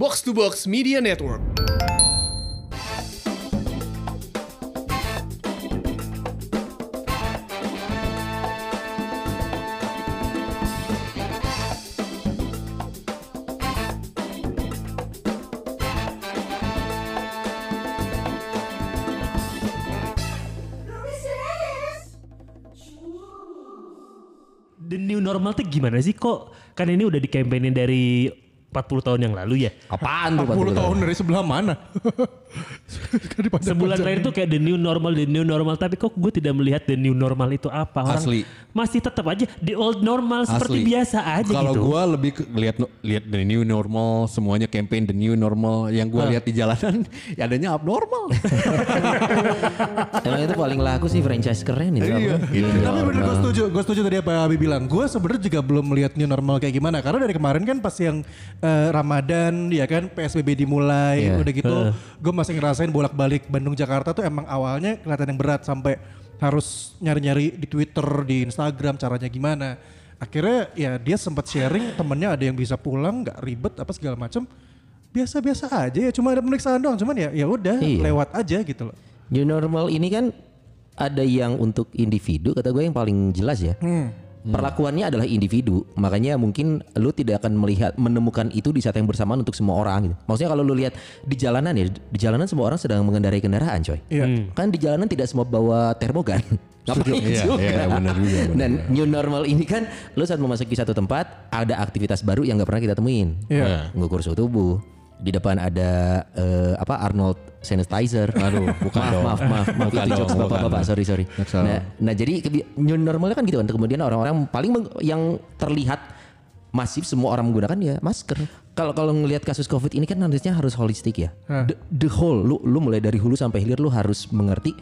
Box to Box Media Network. The new normal tuh gimana sih kok? Kan ini udah dikampanye dari 40 tahun yang lalu ya. Apaan tuh 40 tahun dari sebelah mana? Kan. Sebulan terakhir tuh kayak the new normal, the new normal. Tapi kok gue tidak melihat the new normal itu apa. Orang Asli. Masih tetap aja the old normal seperti Asli. biasa aja Kalau gitu. gue lebih lihat lihat the new normal, semuanya campaign the new normal. Yang gue lihat di jalanan, ya adanya abnormal. Emang itu paling laku sih franchise keren itu. Iya, gitu. New Tapi bener gue setuju, gue setuju tadi apa Abi bilang. Gue sebenarnya juga belum melihat new normal kayak gimana. Karena dari kemarin kan pas yang eh, Ramadan, ya kan PSBB dimulai, Iya. udah gitu, gue masih ngerasain bolak-balik Bandung Jakarta tuh emang awalnya kelihatan yang berat sampai harus nyari-nyari di Twitter, di Instagram caranya gimana. Akhirnya ya dia sempat sharing temennya ada yang bisa pulang, nggak ribet apa segala macam. Biasa-biasa aja ya, cuma ada pemeriksaan doang. Cuman ya ya udah Iya. lewat aja gitu loh. New normal ini kan ada yang untuk individu kata gue yang paling jelas ya. Perlakuannya adalah individu, makanya mungkin lu tidak akan melihat menemukan itu di saat yang bersamaan untuk semua orang gitu. Maksudnya kalau lu lihat di jalanan ya, di jalanan semua orang sedang mengendarai kendaraan, coy. Iya. Kan di jalanan tidak semua bawa termogan. Ngapain Iya, juga. iya, benar juga, benar Dan new normal ini kan lu saat memasuki satu tempat ada aktivitas baru yang nggak pernah kita temuin. Iya. Ngukur suhu tubuh. Di depan ada eh, apa Arnold sanitizer. Aduh, bukan maaf, dong. maaf, maaf, maaf, Bukan itu dong, jokes bapak-bapak, sorry, sorry. Nah, nah jadi new normalnya kan gitu kan. Kemudian orang-orang paling yang terlihat masif semua orang menggunakan ya masker. Kalau kalau ngelihat kasus covid ini kan harusnya harus holistik ya. The, the whole, lu lu mulai dari hulu sampai hilir lu harus mengerti.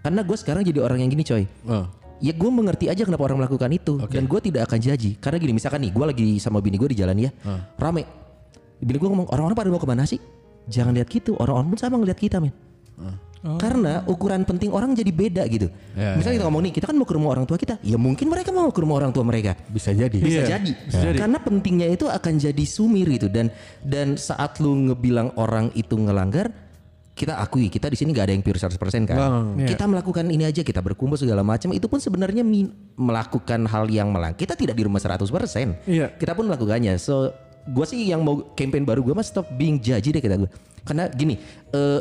Karena gue sekarang jadi orang yang gini coy. Oh. Ya gue mengerti aja kenapa orang melakukan itu dan gue tidak akan jaji karena gini misalkan nih gue lagi sama bini gue di jalan ya rame bini gue ngomong orang-orang pada mau ke mana sih? Jangan lihat gitu. Orang-orang pun sama ngeliat kita men. Karena ukuran penting orang jadi beda gitu. Ya, misalnya kita ngomong nih kita kan mau ke rumah orang tua kita. Ya mungkin mereka mau ke rumah orang tua mereka. Bisa jadi. bisa Iya, jadi. bisa jadi. karena pentingnya itu akan jadi sumir gitu. Dan dan saat lu ngebilang orang itu ngelanggar kita akui kita di sini nggak ada yang pure 100% kan? Iya. kita melakukan ini aja kita berkumpul segala macam. Itu pun sebenarnya min- melakukan hal yang melang kita tidak di rumah 100% Iya. kita pun melakukannya. So gue sih yang mau campaign baru gue mas stop being judgy deh kita gue karena gini eh,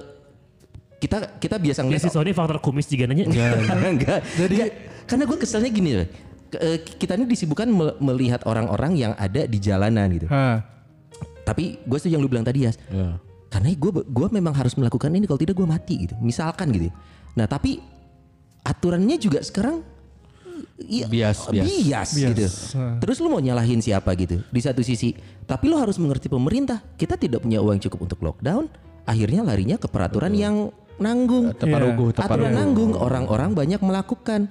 kita kita biasa Ya ngeliat si Sony faktor kumis juga nanya. enggak. Jadi karena gue keselnya gini loh. Eh, Kita ini disibukkan me- melihat orang-orang yang ada di jalanan gitu. Hah. Tapi gue setuju yang lu bilang tadi ya. Ya. Karena gue gua memang harus melakukan ini kalau tidak gue mati gitu. Misalkan gitu. Nah tapi aturannya juga sekarang Iya, Bias, bias. bias, Bias. gitu. Terus lu mau nyalahin siapa gitu? Di satu sisi, tapi lu harus mengerti pemerintah. Kita tidak punya uang cukup untuk lockdown. Akhirnya larinya ke peraturan yang nanggung. Teparugu, Aturan teparugu. nanggung orang-orang banyak melakukan.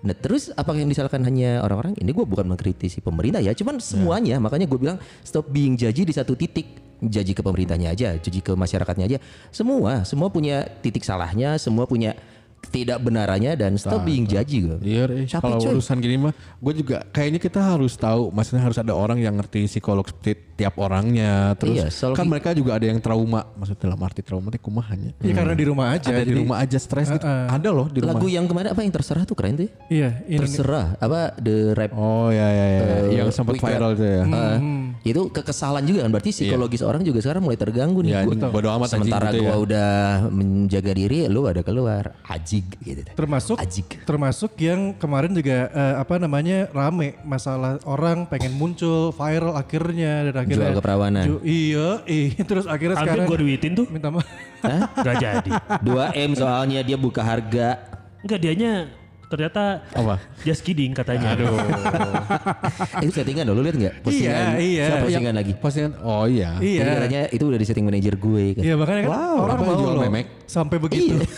Nah terus apa yang disalahkan hanya orang-orang? Ini gue bukan mengkritisi pemerintah ya, cuman semuanya. Makanya gue bilang stop being judgy di satu titik. Jaji ke pemerintahnya aja, jaji ke masyarakatnya aja. Semua, semua punya titik salahnya, semua punya tidak benarannya dan stop being judgy gue. Iya, eh, Capek, kalau urusan gini mah, gue juga kayaknya kita harus tahu, maksudnya harus ada orang yang ngerti psikolog ti- tiap orangnya. Terus Iya, kan mereka juga ada yang trauma, maksudnya dalam arti trauma itu kumahannya. Iya karena di rumah aja. Ada di rumah aja stres gitu. Ada loh di rumah. Lagu yang kemarin apa yang terserah tuh keren tuh ya? Iya, ini Terserah apa the rap Oh ya ya ya, yang sempat viral itu ya. Eh, itu kekesalan juga kan berarti psikologis orang juga sekarang mulai terganggu nih. Ya, Gua- bodo amat Sementara gitu gua ya. udah menjaga diri, lu ada keluar ajig gitu. termasuk Ajig. termasuk yang kemarin juga eh, apa namanya rame masalah orang pengen muncul viral akhirnya dan akhirnya Jual keperawanan. Ju- iya, iya terus akhirnya Hampir sekarang gue duitin tuh. minta maaf. Hah? Gak jadi. 2 M soalnya dia buka harga. Enggak dianya ternyata Apa? just kidding katanya. Aduh. Eh, itu settingan loh, lu lihat nggak? Postingan, Iya, iya. Siapa postingan lagi? Postingan, oh iya. Iya. Jadi katanya itu udah di setting manajer gue kan. Iya makanya kan Wow, orang mau jual memek? sampai begitu. Iya.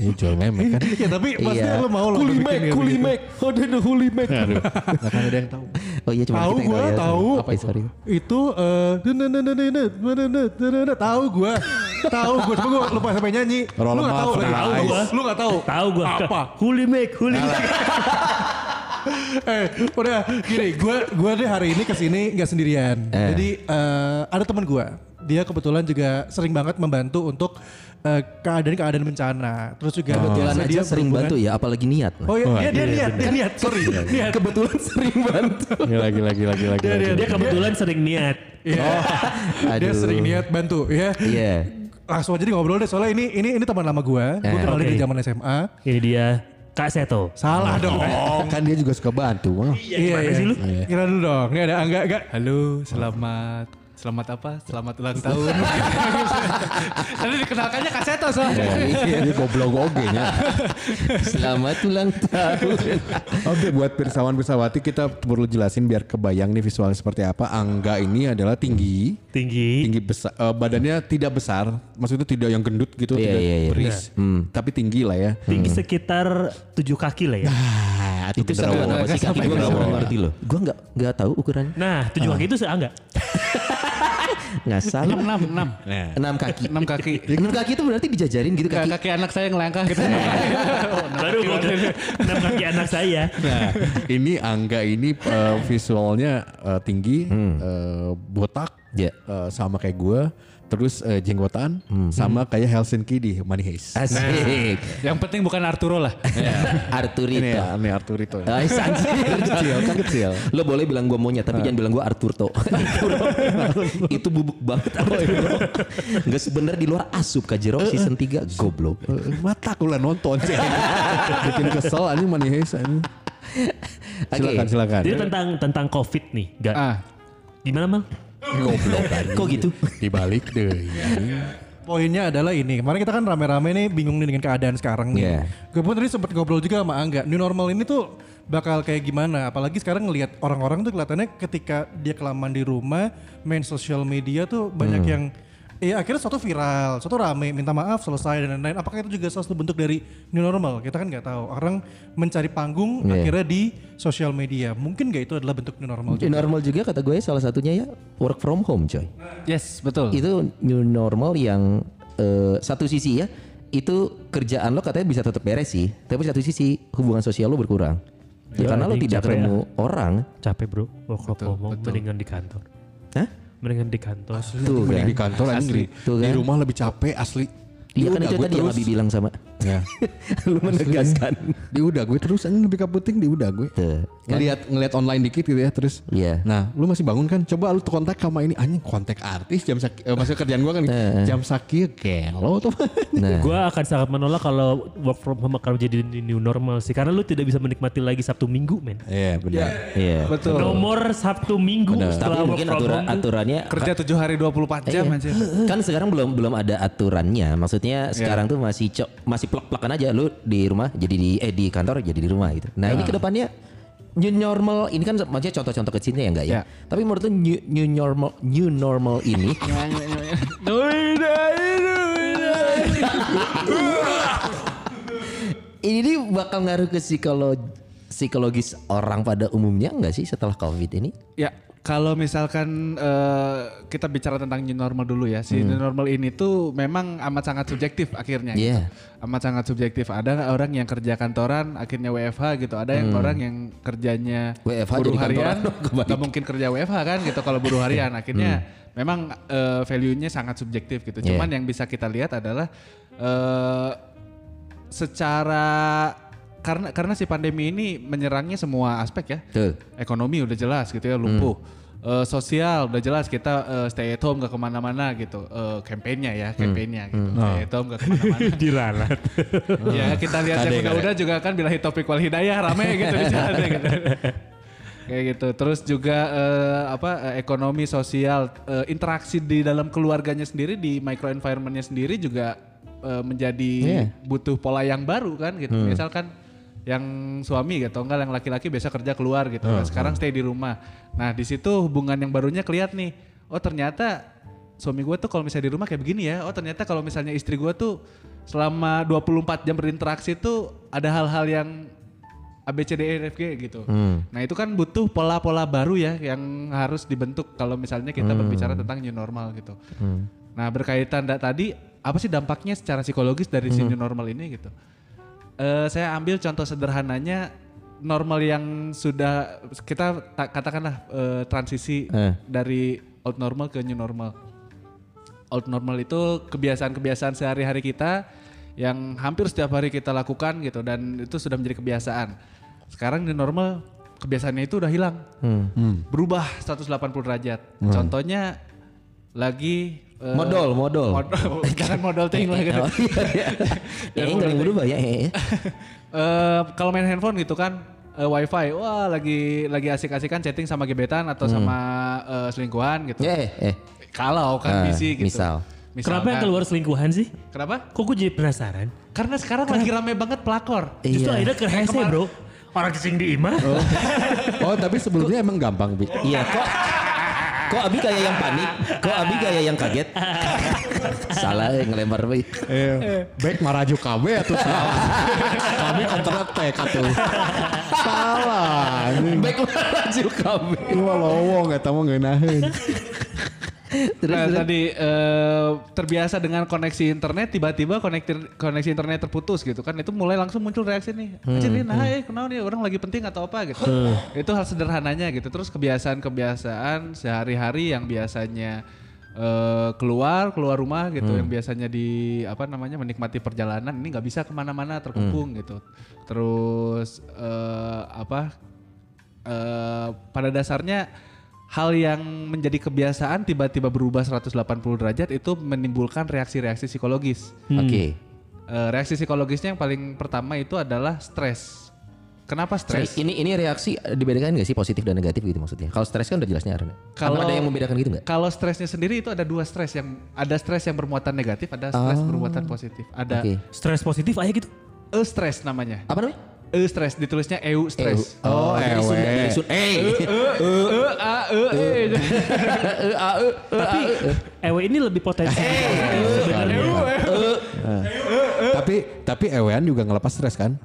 Eh, jual memek kan. Iya tapi pasti Iya. lo mau kayak begitu. ada the holy mac. Aduh, nggak kan ada yang tahu. Oh iya cuma Tahu kita yang gua, ya. tahu. Apa itu? Itu eh tahu gua. Tahu gua, cuma gua lupa sampai nyanyi. Roll Lu nggak em tahu lagi. Tahu Lu- gua. Lu nggak tahu. Tahu gue. Apa? Huli make. eh udah gini gue gue deh hari ini ke sini nggak sendirian Eh. jadi eh, ada teman gue dia kebetulan juga sering banget membantu untuk eh, keadaan-keadaan bencana. Terus juga Kebetulan biasa aja dia sering bantu ya, apalagi niat. Oh iya, dia, dia niat, dia niat, sorry. niat. Kebetulan sering bantu. Lagi lagi lagi lagi. lagi. Dia kebetulan sering niat. Iya. dia Aduh. sering niat bantu ya. Iya. Langsung aja ngobrol deh soalnya ini ini ini teman lama gue. Gue Eh, kenal dia oke. di zaman SMA. Ini dia Kak Seto. Salah dong. kan dia juga suka bantu. Iya, gimana iya. sih lu? Kira dulu dong. Ini ada Angga, Angga. Halo, selamat selamat apa? Selamat ulang tahun. Tadi dikenalkannya Kaseto soalnya. Dia goblok oge nya. Selamat ulang tahun. Oke buat pirsawan pirsawati kita perlu jelasin biar kebayang nih visualnya seperti apa. Angga ini adalah tinggi, Tinggi. tinggi besar, eh, badannya tidak besar, maksudnya tidak yang gendut gitu, Iya, tidak iya, iya. beris, tapi tinggi lah ya. Tinggi sekitar 7 kaki lah ya. Ah, Itu sama apa sih kaki gue nggak ngerti loh. Gue nggak nggak tahu ukurannya. Nah, 7 kaki itu seangga. Nggak salah. 6 6 Nah, Enam kaki. 6 kaki. Enam kaki itu berarti dijajarin gitu Kaki, kaki. anak saya ngelangkah gitu. Baru gue 6 kaki anak saya. Nah, ini Angga ini eh, visualnya eh, tinggi, eh, botak, Ya. eh, sama kayak gue, terus eh, jenggotan, sama kayak Helsinki di Money Heist. Asik. Yang penting bukan Arturo lah. Arturito. Ini ya, ini Arturito. Ay, anjir. kecil, kan kecil. Lo boleh bilang gue monyet tapi jangan bilang gue Arturto. itu bubuk banget. Arturo. Nggak sebenernya di luar asup Kajero season 3 goblok. Eh, Mata aku lah nonton sih. Bikin kesel anjing Money Heist anjing. Silakan, silakan. Jadi tentang tentang Covid nih, Gak. Ah, Gimana mal? Goblok Kok gitu? Dibalik deh. Poinnya adalah ini. Kemarin kita kan rame-rame nih bingung nih dengan keadaan sekarang nih. Iya. Gue pun tadi sempat ngobrol juga sama Angga. New normal ini tuh bakal kayak gimana? Apalagi sekarang ngelihat orang-orang tuh kelihatannya ketika dia kelamaan di rumah, main sosial media tuh banyak Hmm. yang Iya akhirnya suatu viral, suatu rame, minta maaf, selesai dan lain-lain. Apakah itu juga salah satu bentuk dari new normal? Kita kan nggak tahu. Orang mencari panggung Iya. akhirnya di sosial media. Mungkin nggak itu adalah bentuk new normal? New normal juga kata gue salah satunya ya work from home coy. yes, betul. Itu new normal yang eh, satu sisi ya itu kerjaan lo katanya bisa tetap beres sih, tapi satu sisi hubungan sosial lo berkurang. Ya, Ya, karena lo tidak ketemu orang. Capek bro, work from home mendingan di kantor. Hah? Mendingan di kantor. Tuh Mending kan. di kantor di, Tuh di kan. rumah lebih capek asli. Iya kan itu tadi yang terus. Abi bilang sama. Ya. lu menegaskan. Di udah gue terus anjing lebih kaputing di udah gue. Tuh. Ngelihat ngelihat online dikit gitu ya terus. Iya. Nah, lu masih bangun kan? Coba lu kontak sama ini anjing kontak artis jam sak eh, maksudnya kerjaan gua kan jam sakit gelo tuh. Nah, Gue akan sangat menolak kalau work from home akan menjadi new normal sih. Karena lu tidak bisa menikmati lagi Sabtu Minggu men. Iya, benar. iya. Betul. Nomor Sabtu Minggu Tapi setelah work mungkin from aturan home. aturannya Kerja 7 hari 24 jam Iya. aja. kan sekarang belum belum ada aturannya. Maksudnya sekarang tuh masih cok masih plek-plekan aja lu di rumah jadi di eh di kantor jadi di rumah gitu. Nah, ini ke depannya new normal ini kan maksudnya contoh-contoh kecilnya ya enggak ya. Ya. Tapi menurut lu new, new normal new normal ini ini nih bakal ngaruh ke psikolog psikologis orang pada umumnya enggak sih setelah covid ini? Ya, kalau misalkan eh, kita bicara tentang new normal dulu ya, si new normal ini tuh memang amat sangat subjektif akhirnya. gitu. Iya. Amat sangat subjektif. Ada orang yang kerja kantoran akhirnya WFH gitu. Ada yang orang yang kerjanya WFH buruh harian, nggak mungkin kerja WFH kan gitu. Kalau buruh harian akhirnya memang eh, value-nya sangat subjektif gitu. Iya. Cuman yang bisa kita lihat adalah eh, secara karena karena si pandemi ini menyerangnya semua aspek ya Tuh. ekonomi udah jelas gitu ya lumpuh. Eh, sosial udah jelas kita eh, stay at home gak ke mana-mana gitu. Eh, kampanyenya ya, kampanyenya gitu. Stay at home gak ke mana-mana. Diralat. ya kita lihat yang udah-udah juga kan bilahi topik wal hidayah rame gitu di sana gitu. Kayak gitu. Terus juga eh, apa eh, ekonomi sosial eh, interaksi di dalam keluarganya sendiri di micro environmentnya sendiri juga eh, menjadi Iya. butuh pola yang baru kan gitu. Misalkan yang suami gitu, enggak yang laki-laki biasa kerja keluar gitu. Nah, sekarang stay di rumah. Nah, di situ hubungan yang barunya kelihatan nih. Oh, ternyata suami gue tuh kalau misalnya di rumah kayak begini ya. Oh, ternyata kalau misalnya istri gue tuh selama 24 jam berinteraksi tuh ada hal-hal yang ABCDEFG gitu. Nah, itu kan butuh pola-pola baru ya yang harus dibentuk kalau misalnya kita berbicara tentang new normal gitu. Nah, berkaitan da- tadi apa sih dampaknya secara psikologis dari si new normal ini gitu. Eh, saya ambil contoh sederhananya normal yang sudah kita ta- katakanlah eh, transisi Eh. dari old normal ke new normal. old normal itu kebiasaan-kebiasaan sehari-hari kita yang hampir setiap hari kita lakukan gitu dan itu sudah menjadi kebiasaan. Sekarang new normal kebiasaannya itu udah hilang. Berubah 180 derajat. Contohnya lagi eh, Modal, modal. modal jangan modal ting lah gitu. Oh, iya, iya. Eh, enggak yang berubah ya. eh. Eh, kalau main handphone gitu kan eh, wifi wah lagi lagi asik-asikan chatting sama gebetan atau sama eh, selingkuhan gitu Eh, eh. kalau kan Ah, busy gitu misal. Kenapa yang Misalkan. keluar selingkuhan sih? kenapa Kok gue jadi penasaran? karena sekarang lagi rame banget pelakor Justru Iya. akhirnya ke hese bro. Orang cacing di imah. Oh tapi sebelumnya emang gampang Bi. Iya kok Kok Abi kayak yang panik? Kok Abi kayak yang kaget? Salah eh, ngelempar Abi. Eh, baik maraju KB atau salah? Kami antara tek atau salah. Baik kami. Ini mah lowong eta mah ngeunaheun. Terus, nah, terus. tadi eh, terbiasa dengan koneksi internet tiba-tiba koneksi koneksi internet terputus gitu kan. Itu mulai langsung muncul reaksi nih. Ini nah eh kenapa nih? Orang lagi penting atau apa? gitu. Itu hal sederhananya gitu. Terus kebiasaan-kebiasaan sehari-hari yang biasanya eh, keluar keluar rumah gitu yang biasanya di apa namanya menikmati perjalanan ini nggak bisa ke mana-mana terkungkung gitu. Terus eh, apa eh, pada dasarnya hal yang menjadi kebiasaan tiba-tiba berubah 180 derajat itu menimbulkan reaksi-reaksi psikologis. Oke. Eh, reaksi psikologisnya yang paling pertama itu adalah stres. Kenapa stres? ini ini reaksi dibedakan nggak sih positif dan negatif gitu maksudnya? Kalau stres kan udah jelasnya Arna. Kalau ada yang membedakan gitu nggak? Kalau stresnya sendiri itu ada dua stres yang ada stres yang bermuatan negatif, ada stres bermuatan positif. Ada Oke. Stres positif aja gitu. e stres namanya. Apa namanya? E stres ditulisnya eu stres. Oh, dari Sunda, dari Sunda. Eh, E a e e. Tapi ewe ini lebih potensi. Sebenarnya. tapi tapi ewean juga ngelepas stres kan?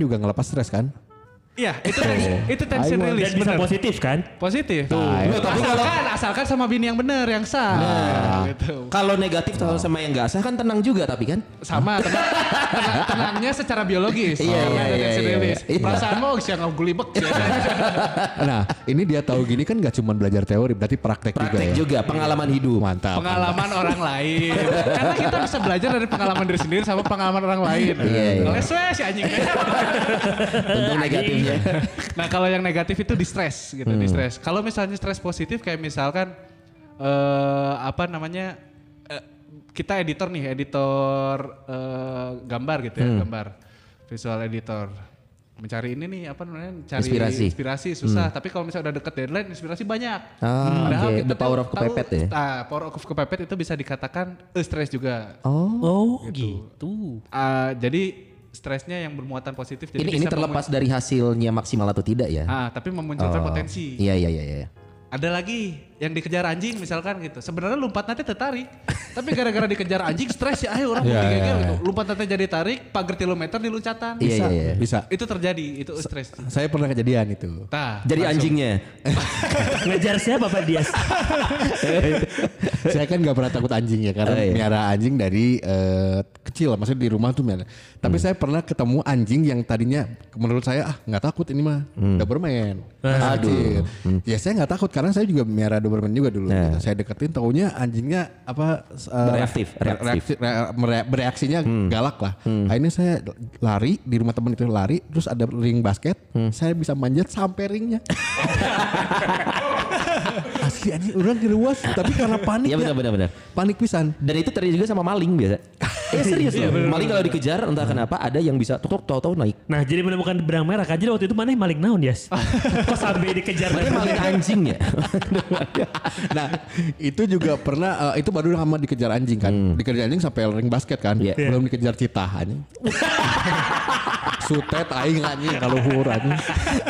Juga ngelepas stres kan? Iya, itu itu tension release Dan bisa bener. positif kan? Positif. Nah, Loh, tapi kalau- asalkan asalkan sama bini yang bener, yang sah. Gitu. Kalau negatif kalau sama yang nggak sah kan tenang juga tapi kan? Sama tenang, tenang- tenangnya secara biologis. Iya, iya, iya, tension iya, iya. Perasaan mau sih yang gulibek. Nah ini dia tahu gini kan gak cuma belajar teori berarti praktek, Praktek juga ya. juga, pengalaman hidup. Mantap. pengalaman orang lain. Karena kita bisa belajar dari pengalaman diri sendiri sama pengalaman orang lain. Iya, iya. Ngeles we si anjing. Tentu negatifnya. nah kalau yang negatif itu di stres gitu, di stres. Kalau misalnya stres positif kayak misalkan eh apa namanya eh, kita editor nih, editor eh, gambar gitu ya, gambar visual editor. Mencari ini nih apa namanya? Cari Inspirasi. inspirasi susah. Tapi kalau misalnya udah deket deadline, inspirasi banyak. Ah, Padahal oke. kita The power of kepepet tahu- ya? Ah, power of kepepet itu bisa dikatakan eh, stres juga. Oh gitu. Ah, jadi stresnya yang bermuatan positif. Jadi Ini ini terlepas dari hasilnya maksimal atau tidak ya? ah, tapi memunculkan Oh. potensi. Iya iya iya iya. Ada lagi yang dikejar anjing misalkan gitu. Sebenarnya lompat nanti tertarik. tapi gara-gara dikejar anjing stres ya ayo orang mau Iya, digeger iya, gitu. Lompat nanti jadi tarik, pagar kilometer di loncatan. Iya iya iya. Bisa. Itu terjadi, itu stres. Saya pernah kejadian itu. Nah, Jadi langsung. anjingnya. Ngejar siapa Pak Dias? saya kan gak pernah takut anjing ya karena Oh, iya. miara anjing dari eh, kecil maksudnya di rumah tuh miara. Tapi Hmm. saya pernah ketemu anjing yang tadinya menurut saya ah nggak takut ini mah Hmm. Doberman. Pas kecil. Ya saya nggak takut karena saya juga miara Doberman juga dulu. Nah. gitu. Saya deketin taunya anjingnya apa Bereaktif, re- reaktif. reaksi- re- mere- bereaksinya galak lah. Akhirnya saya lari di rumah teman itu lari terus ada ring basket. Saya bisa manjat sampai ringnya. Asli anjing orang tapi karena panik Iya ya. benar benar benar. Panik pisan. Dan itu terjadi juga sama maling biasa. Eh serius loh. Maling kalau dikejar entah kenapa ada yang bisa tok tok tahu naik. Nah jadi menemukan benang merah kan. Jadi waktu itu mana maling naon Dias? Kok sampai dikejar? Mana maling anjing ya? nah itu juga pernah eh, itu baru lama dikejar anjing kan dikejar anjing sampai ring basket kan Iya. belum dikejar citah anjing Sutet aing anjing kalau luhur anjing.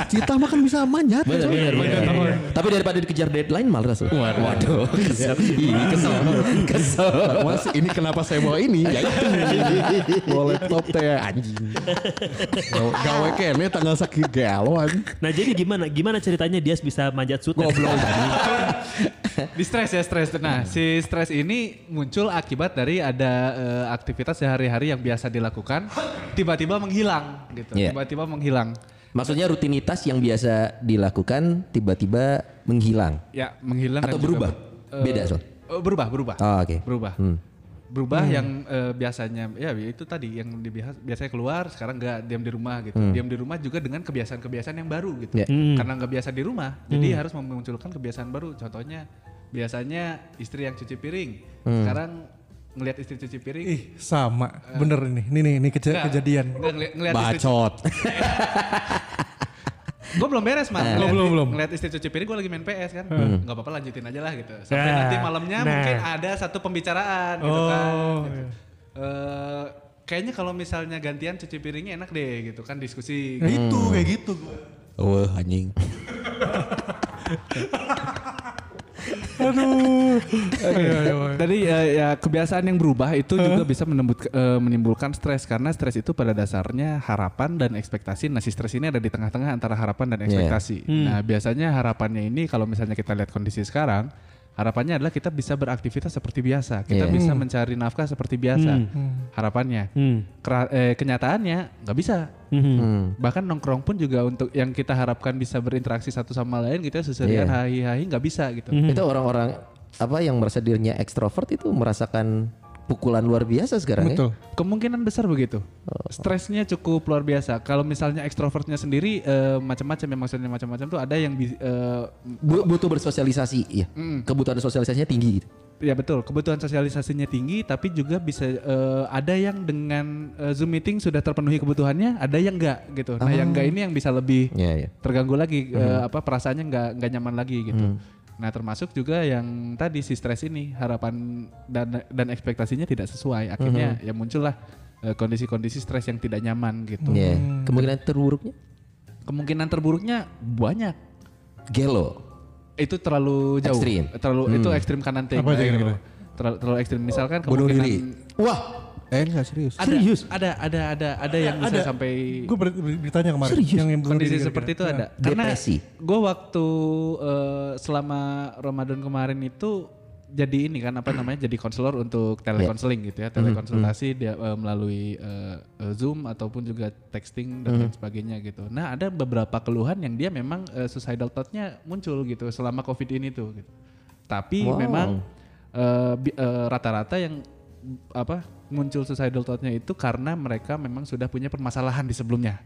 Cita mah kan bisa manjat. Bener, bener, bener. Tapi daripada dikejar deadline malas. Waduh. Ih, kesel. Kesel. Mas ini kenapa saya bawa ini? Ya itu. Bawa laptop teh anjing. Gawe- kene tanggal sakit galo anjing. Nah jadi gimana gimana ceritanya dia bisa manjat sutet? Goblok Di stres ya stres. Nah, si stres ini muncul akibat dari ada eh, aktivitas sehari-hari yang biasa dilakukan tiba-tiba menghilang gitu. Iya. Tiba-tiba menghilang. Maksudnya rutinitas yang biasa dilakukan tiba-tiba menghilang Ya, menghilang atau juga berubah? ber- eh, Beda soal. eh, berubah, berubah. Oh, oke. Berubah. Berubah yang eh, biasanya ya itu tadi yang dibiasa biasanya keluar sekarang nggak diam di rumah gitu. Diam di rumah juga dengan kebiasaan-kebiasaan yang baru gitu. Ya. Karena nggak biasa di rumah, jadi harus memunculkan kebiasaan baru. Contohnya biasanya istri yang cuci piring. Sekarang ngelihat istri cuci piring Ih sama, bener ini, ini nih, ini keja- Nggak, kejadian. nggak ngeli- ngelihat istri Bacot. Gue belum beres mah. Belum, Ngeliat- belum, belum. Ngeliat istri cuci piring gue lagi main PS kan. Gak apa-apa lanjutin aja lah gitu. Sampai Nah, nanti malamnya nah. mungkin ada satu pembicaraan gitu kan. Oh, Gitu. Eh, kayaknya kalau misalnya gantian cuci piringnya enak deh gitu kan diskusi. Nah, itu kayak gitu. Wah anjing. Aduh. Ayo, ayo, ayo. Jadi ya, ya kebiasaan yang berubah itu juga bisa menembut- eh, menimbulkan stres karena stres itu pada dasarnya harapan dan ekspektasi. Nah si stres ini ada di tengah-tengah antara harapan dan ekspektasi. Nah biasanya harapannya ini kalau misalnya kita lihat kondisi sekarang, harapannya adalah kita bisa beraktivitas seperti biasa, kita Iya. bisa mencari nafkah seperti biasa. Harapannya, Hmm. Kera- eh, kenyataannya nggak bisa. Hmm. Bahkan nongkrong pun juga untuk yang kita harapkan bisa berinteraksi satu sama lain, kita seserian Iya. hahi-hahi nggak bisa gitu. Itu orang-orang apa yang merasa dirinya ekstrovert itu merasakan pukulan luar biasa sekarang Betul. Kemungkinan besar begitu. Stresnya cukup luar biasa. Kalau misalnya ekstrovertnya sendiri eh, macam-macam ya maksudnya macam-macam tuh ada yang ya. Bu- butuh bersosialisasi ya. Kebutuhan sosialisasinya tinggi gitu. ya betul kebutuhan sosialisasinya tinggi tapi juga bisa eh, ada yang dengan eh, Zoom meeting sudah terpenuhi kebutuhannya, ada yang enggak gitu. Nah, yang enggak ini yang bisa lebih Iya, iya. terganggu lagi eh, apa perasaannya nggak nggak nyaman lagi gitu. Hmm. Nah termasuk juga yang tadi si stres ini harapan dan dan ekspektasinya tidak sesuai akhirnya Hmm. ya muncullah eh, kondisi-kondisi stres yang tidak nyaman gitu. Iya. Kemungkinan terburuknya Kemungkinan terburuknya banyak. gelo. Itu terlalu jauh. Ekstrim. Terlalu itu ekstrim kanan. Apa aja kira-kira? Terlalu, terlalu ekstrim misalkan Bunuh kemungkinan diri. Wah. Eh enggak serius. ada, ada ada ada ada yang bisa sampai Gue beritanya kemarin. Serius? Yang, yang kondisi diri seperti itu kira-kira. ada. Karena Depresi. gue waktu eh, selama Ramadan kemarin itu jadi ini kan apa namanya jadi konselor untuk telekonseling gitu ya telekonsultasi dia eh, melalui eh, Zoom ataupun juga texting dan lain sebagainya gitu. Nah ada beberapa keluhan yang dia memang eh, suicidal thought-nya muncul gitu selama covid ini tuh. Gitu. Tapi Wow. memang eh, bi- eh, rata-rata yang apa muncul suicidal thought-nya itu karena mereka memang sudah punya permasalahan di sebelumnya.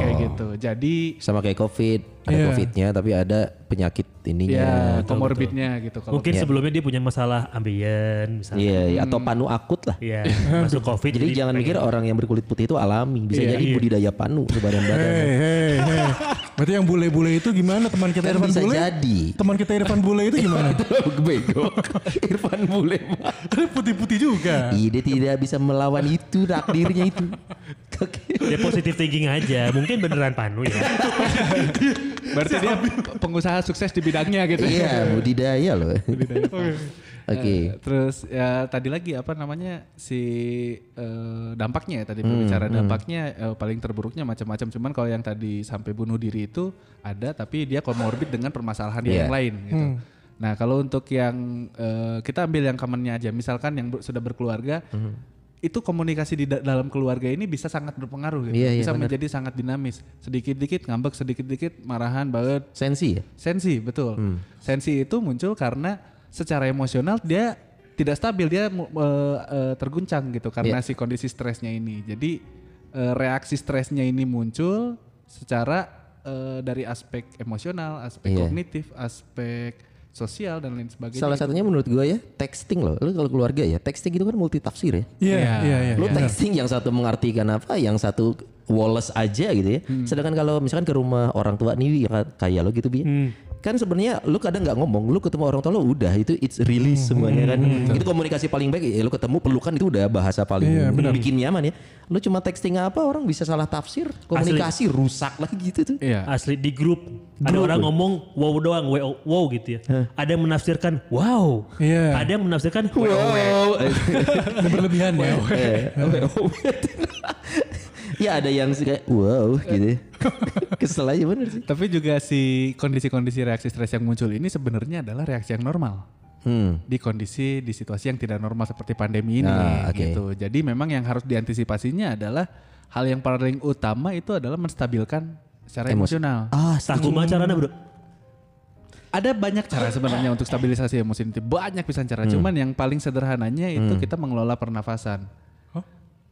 Kayak gitu. Jadi Sama kayak covid, ada Iya. covidnya tapi ada penyakit ininya. ya komorbidnya gitu kalau Mungkin sebelumnya dia punya masalah ambien misalnya. Iya, iya, atau panu akut lah. Iya, masuk covid. Jadi jangan mikir orang yang berkulit putih itu alami, bisa Iya, jadi iya. budidaya panu sebadan-badan. Hei, hei, hei. Berarti yang bule-bule itu gimana teman kita Kan Irfan bisa Bule? jadi. Teman kita Irfan Bule itu gimana? Bego. Irfan Bule putih-putih juga. Dia tidak bisa melawan itu takdirnya itu. Oke. Dia positif thinking aja. Mungkin beneran panu ya. berarti dia pengusaha sukses di bidangnya gitu. Iya, budidaya loh. Oke. Eh, terus ya tadi lagi apa namanya si eh, dampaknya ya tadi berbicara dampaknya eh, paling terburuknya macam-macam cuman kalau yang tadi sampai bunuh diri itu ada tapi dia komorbid dengan permasalahan Iya. yang lain gitu. Nah kalau untuk yang eh, kita ambil yang commonnya aja misalkan yang ber- sudah berkeluarga itu komunikasi di da- dalam keluarga ini bisa sangat berpengaruh gitu. Iya, iya, bisa benar. menjadi sangat dinamis. Sedikit-dikit ngambek, sedikit-dikit marahan banget, Sensi ya? Sensi, betul. Sensi itu muncul karena secara emosional dia tidak stabil, dia eh, eh, terguncang gitu karena si kondisi stresnya ini. Jadi eh, reaksi stresnya ini muncul secara eh, dari aspek emosional, aspek Iya. kognitif, aspek sosial dan lain sebagainya. Salah satunya menurut gue ya texting loh. Lu kalau keluarga ya texting itu kan multi tafsir ya. Iya, Iya. iya, iya. Lu texting yang satu mengartikan apa, yang satu Wallace aja gitu ya. Sedangkan kalau misalkan ke rumah orang tua nih yang kayak lo gitu bi, kan sebenarnya lu kadang nggak ngomong, lu ketemu orang tua lu udah itu it's release semuanya kan. Itu komunikasi paling baik ya lu ketemu pelukan itu udah bahasa paling bikin nyaman ya. Lu cuma texting apa orang bisa salah tafsir, komunikasi rusak lagi gitu tuh. Iya. Asli di grup ada orang ngomong wow doang, wow, wow gitu ya. Ada yang menafsirkan wow. Iya. Ada yang menafsirkan wow. Wow. Berlebihan ya. Ya ada yang suka wow gitu. Kesel aja bener sih. Tapi juga si kondisi-kondisi reaksi stres yang muncul ini sebenarnya adalah reaksi yang normal. Hmm. di kondisi di situasi yang tidak normal seperti pandemi ini Ah, oke. gitu. Jadi memang yang harus diantisipasinya adalah hal yang paling utama itu adalah menstabilkan secara Emosi. emosional. Ah, Tak kumaha carana bro. Ada banyak cara sebenarnya untuk stabilisasi emosi ini. Banyak pisan cara. Cuman yang paling sederhananya itu kita mengelola pernafasan.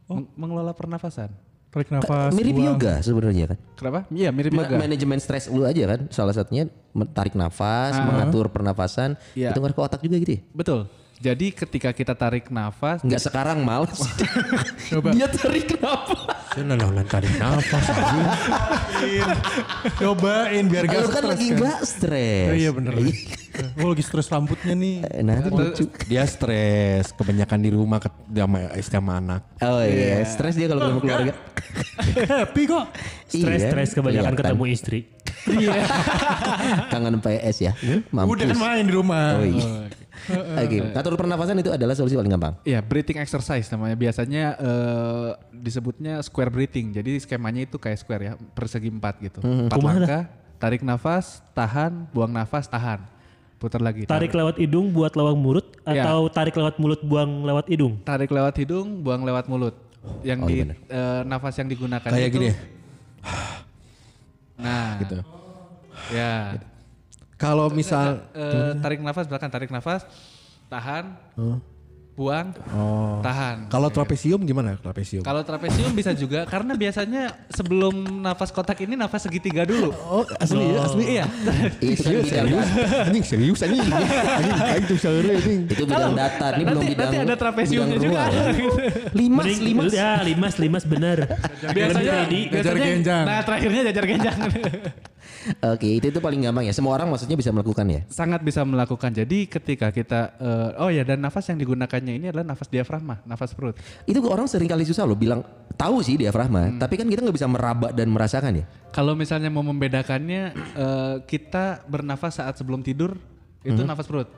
Meng- mengelola pernafasan. Tarik nafas. mirip buang. yoga sebenarnya kan. Kenapa? Iya mirip Ma- yoga. manajemen stres lu aja kan salah satunya tarik nafas, mengatur pernafasan, Iya. itu ngaruh ke otak juga gitu ya. Betul. Jadi ketika kita tarik nafas, Enggak sekarang males. Dia tarik nafas. Saya nanalan tarik nafas. Cobain biar gak Lu kan stres lagi kan. enggak stres. Oh, iya bener. Oh lagi stres rambutnya nih. Nah, itu lucu. Dia stres, kebanyakan di rumah sama istri sama anak. Oh iya, stres dia kalau ketemu keluarga. Happy kok. Iya, stres kebanyakan ketemu istri. Kangen PS ya. Mampus. Udah kan main di rumah. Oh iya. Oke, ngatur pernafasan itu adalah solusi paling gampang. ya breathing exercise namanya. Biasanya eh, disebutnya square breathing. Jadi skemanya itu kayak square ya, persegi empat gitu. Empat Kumaha dah? langkah, tarik nafas, tahan, buang nafas, tahan. Putar lagi. Tarik lewat hidung buat lewat mulut Iya. atau tarik lewat mulut buang lewat hidung. tarik lewat hidung, buang lewat mulut. Yang Oh, di iya eh, nafas yang digunakan Kayak itu gini ya. Nah, Gitu. Ya. Kalau misal Eh, tarik nafas belakang, tarik nafas, tahan, buang, tahan. kalau trapesium gimana trapesium? Kalau trapesium bisa juga karena biasanya sebelum nafas kotak ini nafas segitiga dulu. Oh, asli ya, asli. Iya. Bidang Serius? Anjing serius anjing. Anjing kayak itu anjing. itu bidang data, ini belum bidang nanti ada trapesiumnya juga. ruang. Limas, Mending- limas. Ya limas limas bener. biasanya, biasanya- genjang. Nah terakhirnya jajar genjang. Oke, itu itu paling gampang ya. Semua orang maksudnya bisa melakukan ya. Sangat bisa melakukan. Jadi ketika kita, eh, oh ya dan nafas yang digunakannya ini adalah nafas diafragma, nafas perut. Itu orang sering kali susah loh bilang tahu sih diafragma, tapi kan kita nggak bisa meraba dan merasakan ya. Kalau misalnya mau membedakannya, eh, kita bernafas saat sebelum tidur itu nafas perut.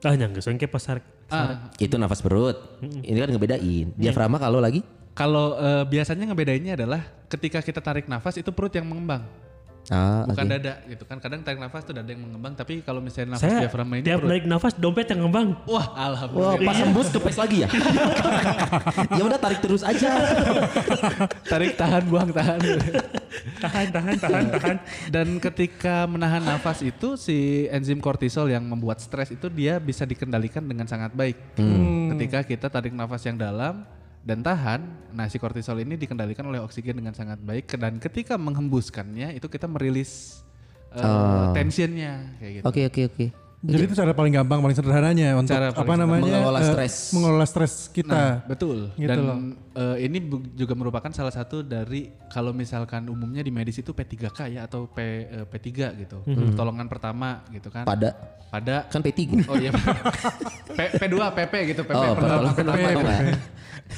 Ah nyangga soalnya kayak pasar. Ah, Itu nafas perut. Ini kan ngebedain. Diafragma kalau lagi kalau eh, biasanya ngebedainnya adalah ketika kita tarik nafas itu perut yang mengembang, ah, bukan oke. dada gitu kan. Kadang tarik nafas tuh dada yang mengembang, tapi kalau misalnya nafas Saya diafragma ini tiap perut. narik nafas dompet yang ngembang. Wah, Wah, alhamdulillah. pas hembus kepes lagi ya. ya udah tarik terus aja. tarik tahan buang tahan. Tahan tahan tahan tahan. Dan ketika menahan nafas itu si enzim kortisol yang membuat stres itu dia bisa dikendalikan dengan sangat baik. Ketika kita tarik nafas yang dalam dan tahan, nah si kortisol ini dikendalikan oleh oksigen dengan sangat baik dan ketika menghembuskannya itu kita merilis uh, tensionnya kayak gitu. Oke oke oke. Jadi itu cara paling gampang, paling sederhananya untuk Cara apa namanya Mengelola eh, stres. mengelola stres kita. Nah, betul. Gitu Dan loh. eh, ini juga merupakan salah satu dari kalau misalkan umumnya di medis itu P3K ya atau P eh, P3 gitu. Pertolongan pertama gitu kan. Pada Pada kan P3. Oh iya. P, P2 PP gitu, PP Oh, pertolongan pertolongan pertama.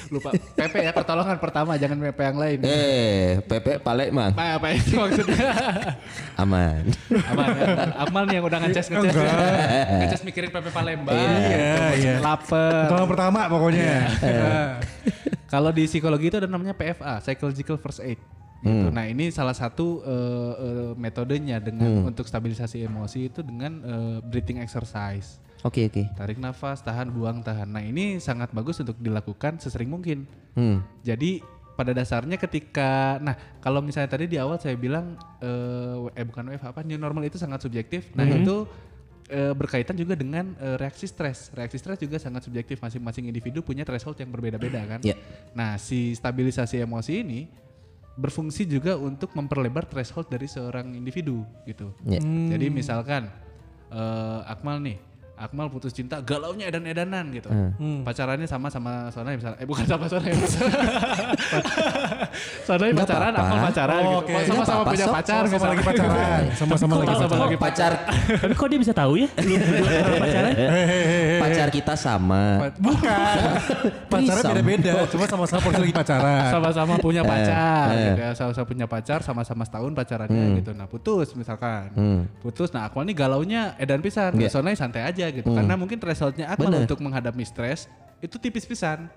Lupa. PP ya pertolongan pertama, jangan PP yang lain. Eh, Pepe Palekman. Apa, apa itu maksudnya? Aman. Aman ya. Aman yang udah ngeces ngeces. Ngeces mikirin PP Palembang. Iya, iya. Lapar. Pertolongan pertama pokoknya. Nah, Kalau di psikologi itu ada namanya PFA, psychological first aid. Gitu. Nah ini salah satu eh, eh, metodenya dengan untuk stabilisasi emosi itu dengan eh, breathing exercise. Oke oke. Tarik nafas, tahan, buang, tahan. Nah ini sangat bagus untuk dilakukan sesering mungkin. Hmm. Jadi pada dasarnya ketika, nah kalau misalnya tadi di awal saya bilang, eh, eh bukan WFH apa, new normal itu sangat subjektif. Nah itu eh, berkaitan juga dengan eh, reaksi stres. Reaksi stres juga sangat subjektif. Masing-masing individu punya threshold yang berbeda-beda kan. Ya. Nah si stabilisasi emosi ini berfungsi juga untuk memperlebar threshold dari seorang individu gitu. Ya. Jadi misalkan eh, Akmal nih, Akmal putus cinta, galaunya edan-edanan gitu. Hmm. Pacarannya sama sama Sonai misalnya. Eh bukan sama Sonai. Sonai Nggak pacaran, apa-apa. Akmal pacaran Oh, gitu. oke. Sama-sama punya sok. pacar Sama-sama lagi pacaran. Sama-sama lagi Sama-sama pacaran. lagi pacar Tapi kok dia bisa tahu ya? Pernah pacaran? pacar kita sama. Bukan. Pacarnya Threesome. beda-beda. Cuma sama-sama posisi lagi pacaran. sama-sama punya pacar eh. gitu ya. sama-sama punya pacar sama-sama setahun pacarannya gitu nah putus misalkan putus nah Akmal nih galaunya edan pisan Iya. Sonai santai aja gitu karena mungkin thresholdnya Akmal Bener. untuk menghadapi stres itu tipis pisan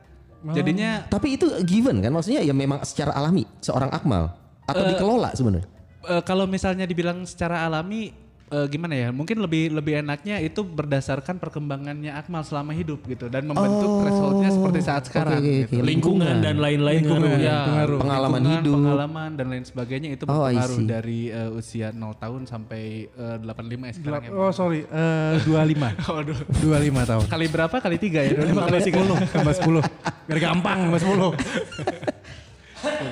jadinya Tapi itu given kan? Maksudnya ya memang secara alami seorang Akmal atau dikelola sebenarnya. eh, kalau misalnya dibilang secara alami eh, gimana ya mungkin lebih lebih enaknya itu berdasarkan perkembangannya Akmal selama hidup gitu dan membentuk thresholdnya seperti saat sekarang oke, gitu. oke. Lingkungan dan lain-lain ngaruh ya. Ya, Pengalaman lingkungan, hidup. pengalaman dan lain sebagainya itu Oh, berpengaruh dari eh, usia 0 tahun sampai eh, 85 ya sekarang ya. Oh sorry, eh 25. Waduh. 25 tahun. Kali berapa? Kali tiga ya? 25 kali tiga. 10, tambah 10. Biar gampang, tambah 10. Gitu,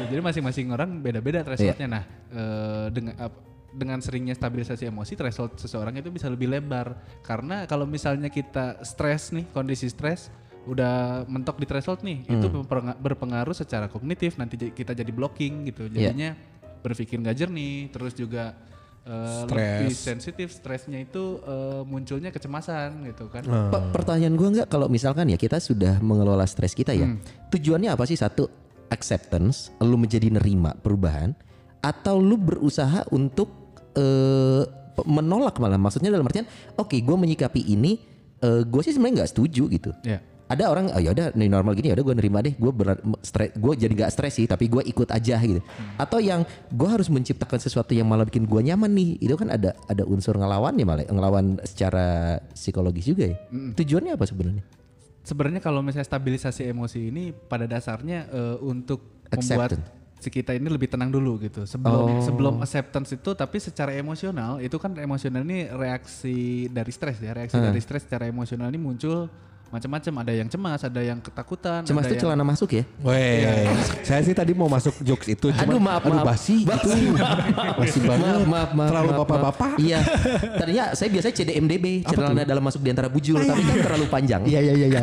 Jadi masing-masing orang beda-beda thresholdnya. Nah, eh, dengan ap- dengan seringnya stabilisasi emosi, threshold seseorang itu bisa lebih lebar. Karena kalau misalnya kita stres nih, kondisi stres, udah mentok di threshold nih, itu berpenga- berpengaruh secara kognitif. Nanti kita jadi blocking gitu. Jadinya berpikir nggak jernih, terus juga eh, lebih sensitif. Stresnya itu eh, munculnya kecemasan gitu kan. Pe- pertanyaan gue nggak kalau misalkan ya kita sudah mengelola stres kita ya, tujuannya apa sih satu acceptance, lu menjadi nerima perubahan, atau lu berusaha untuk eh, pe- menolak malah, maksudnya dalam artian, oke gue menyikapi ini, gue sih sebenarnya nggak setuju gitu. Ya. Ada orang, oh ya udah nih normal gini, ya udah gue nerima deh, gue gue jadi nggak stres sih, tapi gue ikut aja gitu. Atau yang gue harus menciptakan sesuatu yang malah bikin gue nyaman nih, itu kan ada ada unsur ngelawan ya malah, ngelawan secara psikologis juga ya. Tujuannya apa sebenarnya? Sebenarnya kalau misalnya stabilisasi emosi ini pada dasarnya eh, untuk membuat Acceptance. Si kita ini lebih tenang dulu gitu. Sebelum sebelum acceptance itu tapi secara emosional itu kan emosional ini reaksi dari stres ya. Reaksi dari stres secara emosional ini muncul macam-macam. Ada yang cemas, ada yang ketakutan, Cemas ada itu yang celana masuk ya? Weh, saya sih tadi mau masuk jokes itu, cuman Aduh maaf aduh, maaf. basi gitu. Basi banget. Maaf maaf maaf. Terlalu maaf, bapak-bapak. Iya. Tadinya saya biasanya CDMDB, celana dalam masuk di antara bujul, tapi kan terlalu panjang. Iya iya iya iya.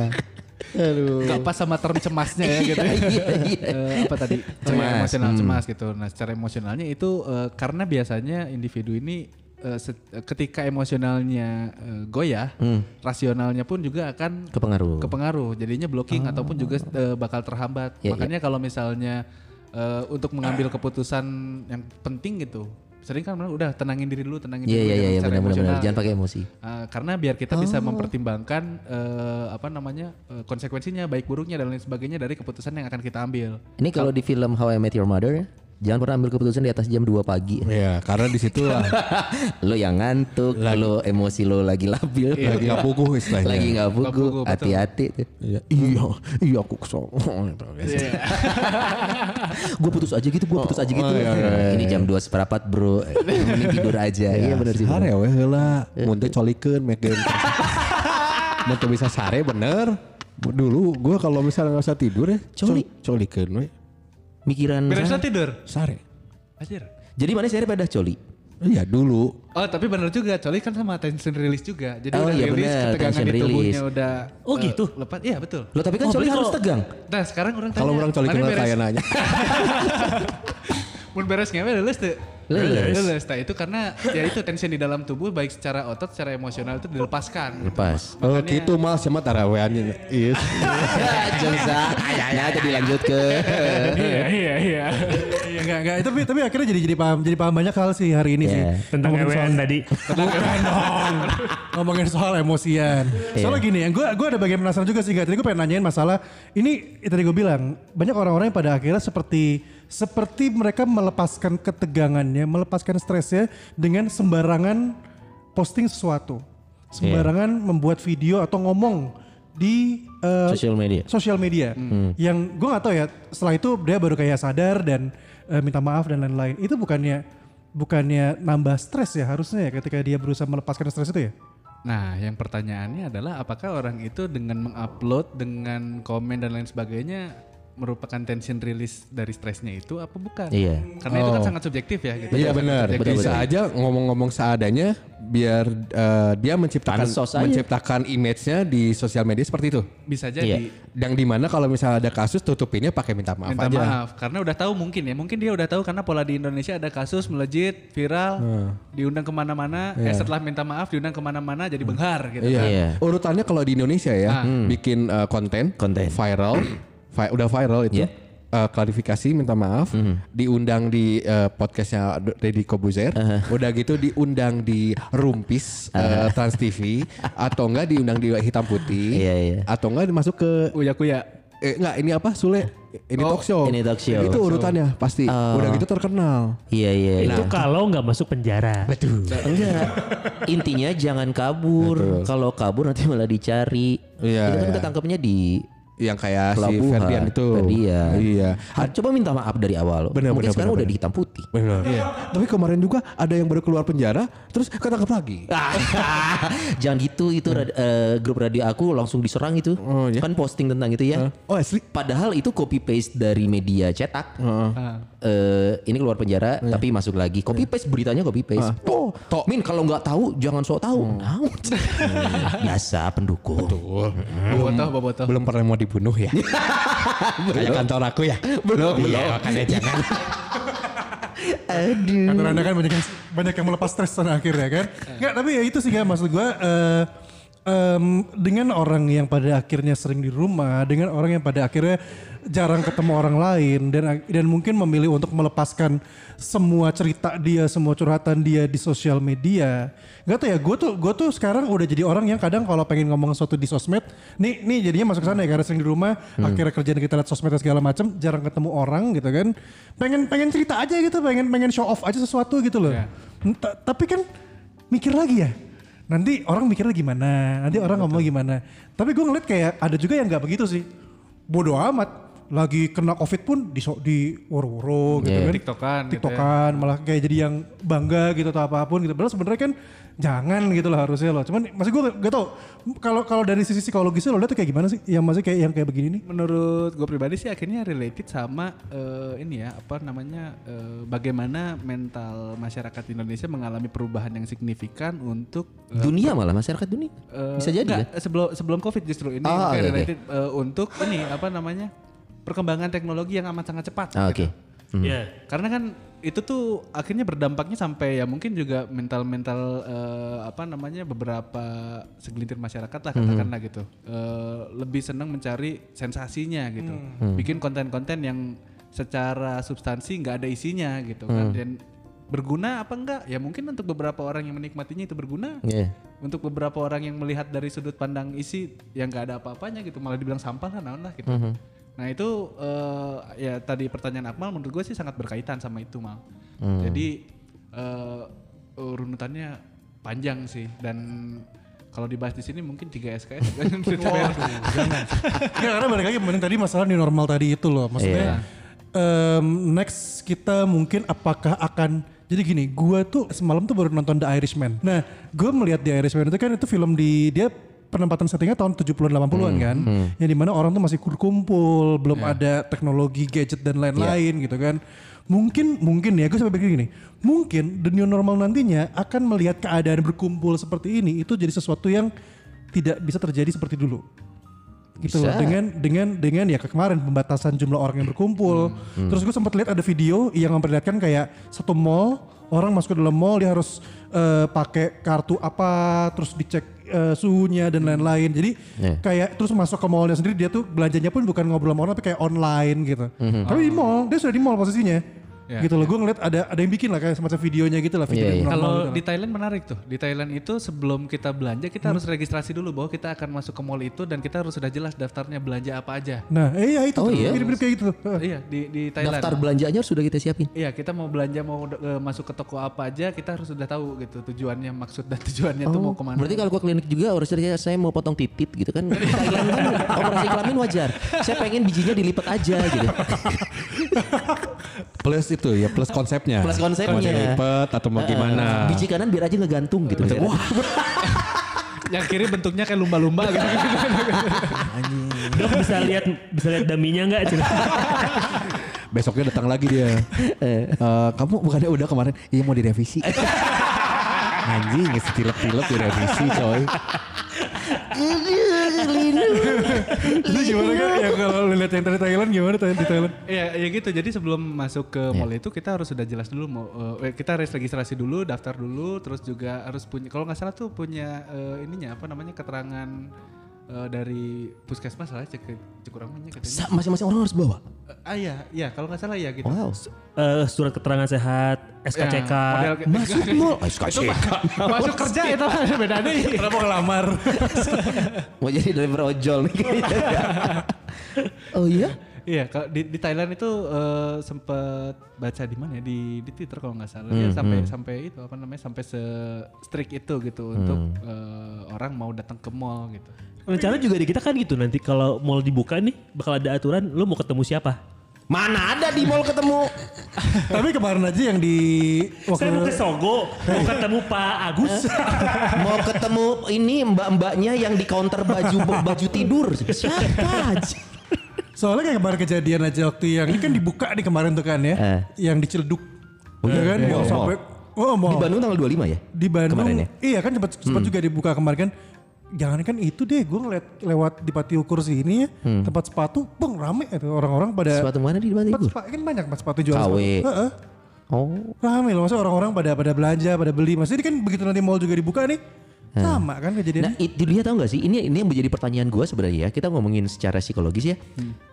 Aduh. nggak pas sama term cemasnya ya gitu. ya. Iya, iya. Eh, apa tadi Cemas, cemas emosional hmm. cemas gitu nah secara emosionalnya itu eh, karena biasanya individu ini eh, ketika emosionalnya eh, goyah rasionalnya pun juga akan Kepengaruh. kepengaruh jadinya blocking ataupun juga bakal terhambat Ya, makanya kalau misalnya eh, untuk mengambil keputusan yang penting gitu sering kan udah tenangin diri dulu tenangin Iya diri iya dulu jangan iya, secara benar emosional. jangan pakai emosi. Uh, karena biar kita bisa mempertimbangkan uh, apa namanya uh, konsekuensinya baik buruknya dan lain sebagainya dari keputusan yang akan kita ambil. Ini kalau di film How I Met Your Mother, jangan pernah ambil keputusan di atas jam 2 pagi. Iya, karena di situ lah lo yang ngantuk, lo emosi lo lagi labil, lagi nggak puguh istilahnya. lagi nggak puguh, betul. hati-hati tuh. Iya, iya, iya aku kesel. gue putus aja gitu, gue putus aja gitu. oh, iya, iya, iya, Ini jam 2 seperempat bro, mending tidur aja. Iya benar sih. Sare bener. we heula, mun teh colikeun meken. Mun teu bisa sare bener. Dulu gua kalau misalnya nggak usah tidur ya, Coli. col- colikeun we. Mikiran Beresnya tidur. Sare. Anjir. Jadi mana saya pada coli? Iya dulu. Oh tapi benar juga, Coli kan sama tension release juga. Jadi Oh, udah iya rilis benar, ketegangan tension di tubuhnya release. udah Oh, uh, gitu? lepas. Iya betul. Lo tapi kan Oh, coli harus kalau- tegang. Nah sekarang orang tanya. Kalau orang mah beres- kayak nanya. Mun beres ngewe lulus tuh. Lulus. Lulus. Nah itu karena ya itu tension di dalam tubuh baik secara otot, secara emosional itu dilepaskan. Lepas. Oh Makanya- gitu mal sama taraweannya. Iya. Jengsa, nah itu dilanjut ke. Iya iya iya. Iya enggak enggak tapi tapi akhirnya jadi jadi paham jadi paham banyak hal sih hari ini Iya. sih. Tentang Ngomongin EWN soal- tadi. Tentang EWN dong. Ngomongin soal emosian. Soalnya gini, gue gue ada bagian penasaran juga sih. Gak? Tadi gue pengen nanyain masalah ini tadi gue bilang banyak orang-orang yang pada akhirnya seperti seperti mereka melepaskan ketegangannya, melepaskan stresnya dengan sembarangan posting sesuatu, sembarangan membuat video atau ngomong di eh, Social media. sosial media yang gue gak tahu ya setelah itu dia baru kayak sadar dan eh, minta maaf dan lain-lain. Itu bukannya bukannya nambah stres ya harusnya ya ketika dia berusaha melepaskan stres itu ya? Nah, yang pertanyaannya adalah apakah orang itu dengan mengupload, dengan komen dan lain sebagainya merupakan tension release dari stresnya itu apa bukan? Iya. Karena itu kan sangat subjektif ya gitu. Iya benar. Bisa aja ngomong-ngomong seadanya biar eh, dia menciptakan menciptakan image-nya di sosial media seperti itu. Bisa Iya. jadi Yang di mana kalau misalnya ada kasus tutupinnya pakai minta maaf minta aja. maaf karena udah tahu mungkin ya mungkin dia udah tahu karena pola di Indonesia ada kasus melejit viral diundang ke mana-mana eh setelah minta maaf diundang ke mana-mana jadi benghar gitu Iya. kan. Iya. Urutannya kalau di Indonesia ya, bikin eh, konten, Konten. viral, vi- udah viral itu. Iya. eh, klarifikasi minta maaf diundang di eh, podcastnya Deddy Kobuzer udah gitu diundang di Rumpis eh, Trans TV atau enggak diundang di Hitam Putih Iya, iya. atau enggak masuk ke Uya kuya. eh enggak ini apa Sule ini talk show ini talk show. itu urutannya pasti udah gitu terkenal Iya iya. iya. Itu kalau nggak masuk penjara. betul Enggak. Intinya jangan kabur. Kalau kabur nanti malah dicari. Iya, itu kan iya. ketangkepnya di yang kayak si pelabuhan. Ferdian itu Ferdian. iya Ah, Coba minta maaf dari awal. Bener, Mungkin bener, sekarang bener, udah di hitam putih. Benar. Tapi kemarin juga ada yang baru keluar penjara, terus ketangkep lagi. Jangan gitu itu rad- eh, grup radio aku langsung diserang itu. Oh, iya? Kan posting tentang itu ya. Oh asli? Padahal itu copy paste dari media cetak. Ah. Eh, ini keluar penjara Iya. tapi masuk lagi. Copy paste beritanya copy paste. Oh, Min kalau nggak tahu jangan sok tahu. Hmm. Tahu. Biasa pendukung. Bobotoh, bobotoh. Belum pernah mau dibunuh ya? Kayak kantor aku ya? Belum. Belum. Makanya jangan. Aduh. Kantor anda kan banyak yang, banyak yang melepas stres pada akhirnya kan. Enggak tapi ya itu sih kan maksud gue. eh, em, dengan orang yang pada akhirnya sering di rumah, dengan orang yang pada akhirnya jarang ketemu orang lain dan dan mungkin memilih untuk melepaskan semua cerita dia, semua curhatan dia di sosial media. Gak tau ya, gue tuh gue tuh sekarang udah jadi orang yang kadang kalau pengen ngomong sesuatu di sosmed, nih nih jadinya masuk ke sana ya karena sering di rumah, akhirnya kerjaan kita lihat sosmed dan segala macam, jarang ketemu orang gitu kan. Pengen pengen cerita aja gitu, pengen pengen show off aja sesuatu gitu loh. Ta- Tapi kan mikir lagi ya. Nanti orang mikirnya gimana, nanti orang ngomong gimana. Tapi gue ngeliat kayak ada juga yang nggak begitu sih. Bodoh amat. Lagi kena covid pun di di woro-woro gitu Iya. kan. Tiktokan gitu ya. Tiktokan malah kayak jadi yang bangga gitu atau apa pun gitu. Padahal sebenarnya kan jangan gitu lah harusnya loh. Cuman masih gue gak tau kalau kalau dari sisi psikologisnya lo lihat tuh kayak gimana sih? Yang masih kayak yang kayak begini nih? Menurut gue pribadi sih akhirnya related sama eh, ini ya apa namanya eh, bagaimana mental masyarakat Indonesia mengalami perubahan yang signifikan untuk eh, Dunia malah masyarakat dunia. eh, Bisa jadi enggak, kan? sebelum sebelum covid justru ini Oh, makanya oke, oke. related eh, untuk ini apa namanya perkembangan teknologi yang amat sangat cepat. Ah, gitu. Oke. Iya. Karena kan itu tuh akhirnya berdampaknya sampai ya mungkin juga mental-mental eh, apa namanya beberapa segelintir masyarakat lah katakanlah gitu. Eh, lebih senang mencari sensasinya gitu, bikin konten-konten yang secara substansi nggak ada isinya gitu kan. Dan berguna apa enggak? Ya mungkin untuk beberapa orang yang menikmatinya itu berguna. Iya. untuk beberapa orang yang melihat dari sudut pandang isi yang nggak ada apa-apanya gitu. Malah dibilang sampah lah naon lah gitu nah itu eh, ya tadi pertanyaan Akmal menurut gue sih sangat berkaitan sama itu mal. Jadi eh, runutannya panjang sih dan kalau dibahas di sini mungkin 3 SKS Ya karena balik lagi mending tadi masalah new normal tadi itu loh. Maksudnya em, next kita mungkin apakah akan jadi gini, gua tuh semalam tuh baru nonton The Irishman. Nah, gue melihat The Irishman itu kan itu film di dia penempatan settingnya tahun 70-an 80-an kan. Yang di mana orang tuh masih kumpul, belum ada teknologi gadget dan lain-lain gitu kan. Mungkin mungkin ya gue sampai pikir gini, mungkin the new normal nantinya akan melihat keadaan berkumpul seperti ini itu jadi sesuatu yang tidak bisa terjadi seperti dulu. Gitu loh Bisa. dengan dengan dengan ya kemarin pembatasan jumlah orang yang berkumpul. Terus gue sempat lihat ada video yang memperlihatkan kayak satu mall orang masuk ke dalam mall dia harus eh, pakai kartu apa terus dicek eh, suhunya dan lain-lain. Jadi Yeah. kayak terus masuk ke mallnya sendiri dia tuh belanjanya pun bukan ngobrol sama orang tapi kayak online gitu. Tapi di mall dia sudah di mall posisinya Ya, gitu loh gue ngeliat ada ada yang bikin lah kayak semacam videonya gitu lah video Iya, yang iya. normal Kalau gitu di Thailand menarik tuh. Di Thailand itu sebelum kita belanja kita harus registrasi dulu bahwa kita akan masuk ke mall itu dan kita harus sudah jelas daftarnya belanja apa aja. nah iya itu Oh tuh iya? mirip-mirip kayak gitu iya di di Thailand. Daftar belanjanya sudah kita siapin. Iya kita mau belanja mau eh, masuk ke toko apa aja kita harus sudah tahu gitu tujuannya maksud dan tujuannya tuh mau ke mana. Berarti kalau ke klinik juga harus saya, saya mau potong titit gitu kan. Thailand kan operasi kelamin wajar. Saya pengen bijinya dilipat aja gitu. Plus itu ya, plus konsepnya. Plus konsepnya. Mau dilipet atau mau gimana. Biji kanan biar aja ngegantung gitu. Wah. yang kiri bentuknya kayak lumba-lumba gitu. Dok bisa lihat bisa lihat daminya nggak? Besoknya datang lagi dia. Eh, kamu bukannya udah kemarin? Iya mau direvisi. Anjing, setilep-tilep direvisi coy. Itu gimana kan? Yang kalau lu lihat yang tadi Thailand gimana Thailand di Thailand? Iya, ya gitu. Jadi sebelum masuk ke mall itu kita harus sudah jelas dulu mau eh, kita harus registrasi dulu, daftar dulu, terus juga harus punya kalau nggak salah tuh punya eh, ininya apa namanya keterangan eh, dari puskesmas lah cek cekurangannya katanya. Masing-masing orang harus bawa. Eh, ah iya, iya kalau nggak salah ya gitu. Wow. Eh, surat keterangan sehat, SKCK. Ya, model Masuk mall. SKCK. masuk kerja itu beda deh. Kenapa ngelamar? Mau jadi driver ojol nih kayaknya. oh iya? Iya, kalau di, di Thailand itu eh, sempet baca di mana ya di di Twitter kalau nggak salah ya sampai sampai itu apa namanya sampai se strict itu gitu untuk eh, orang mau datang ke mall gitu. Rencana juga di kita kan gitu nanti kalau mall dibuka nih bakal ada aturan lu mau ketemu siapa? Mana ada di mall ketemu? Tapi kemarin aja yang di waktu Saya mau ke Sogo, mau ketemu Pak Agus. Mau ketemu ini mbak-mbaknya yang di counter baju baju tidur. Siapa aja? Soalnya kayak kemarin kejadian aja waktu yang ini kan dibuka nih kemarin tuh kan ya. Eh. Yang di Ciledug. ya kan? iya, Mau iya. sampai Oh, mau. Di Bandung tanggal 25 ya? Di Bandung. Kemarin ya? Iya kan sempat sempat juga dibuka kemarin kan. Jangan kan itu deh gue ngeliat lewat di Pati Ukur sini ya. Tempat sepatu, bang rame itu orang-orang pada. Sepatu mana di Tempat Bandung? sepatu kan banyak tempat sepatu jual KW. sepatu. Heeh. Oh. Rame loh, maksudnya orang-orang pada pada belanja, pada beli. Maksudnya ini kan begitu nanti mall juga dibuka nih, sama kan Nah, kejadiannya. itu dia tahu gak sih? Ini ini yang menjadi pertanyaan gue sebenarnya ya. Kita ngomongin secara psikologis ya.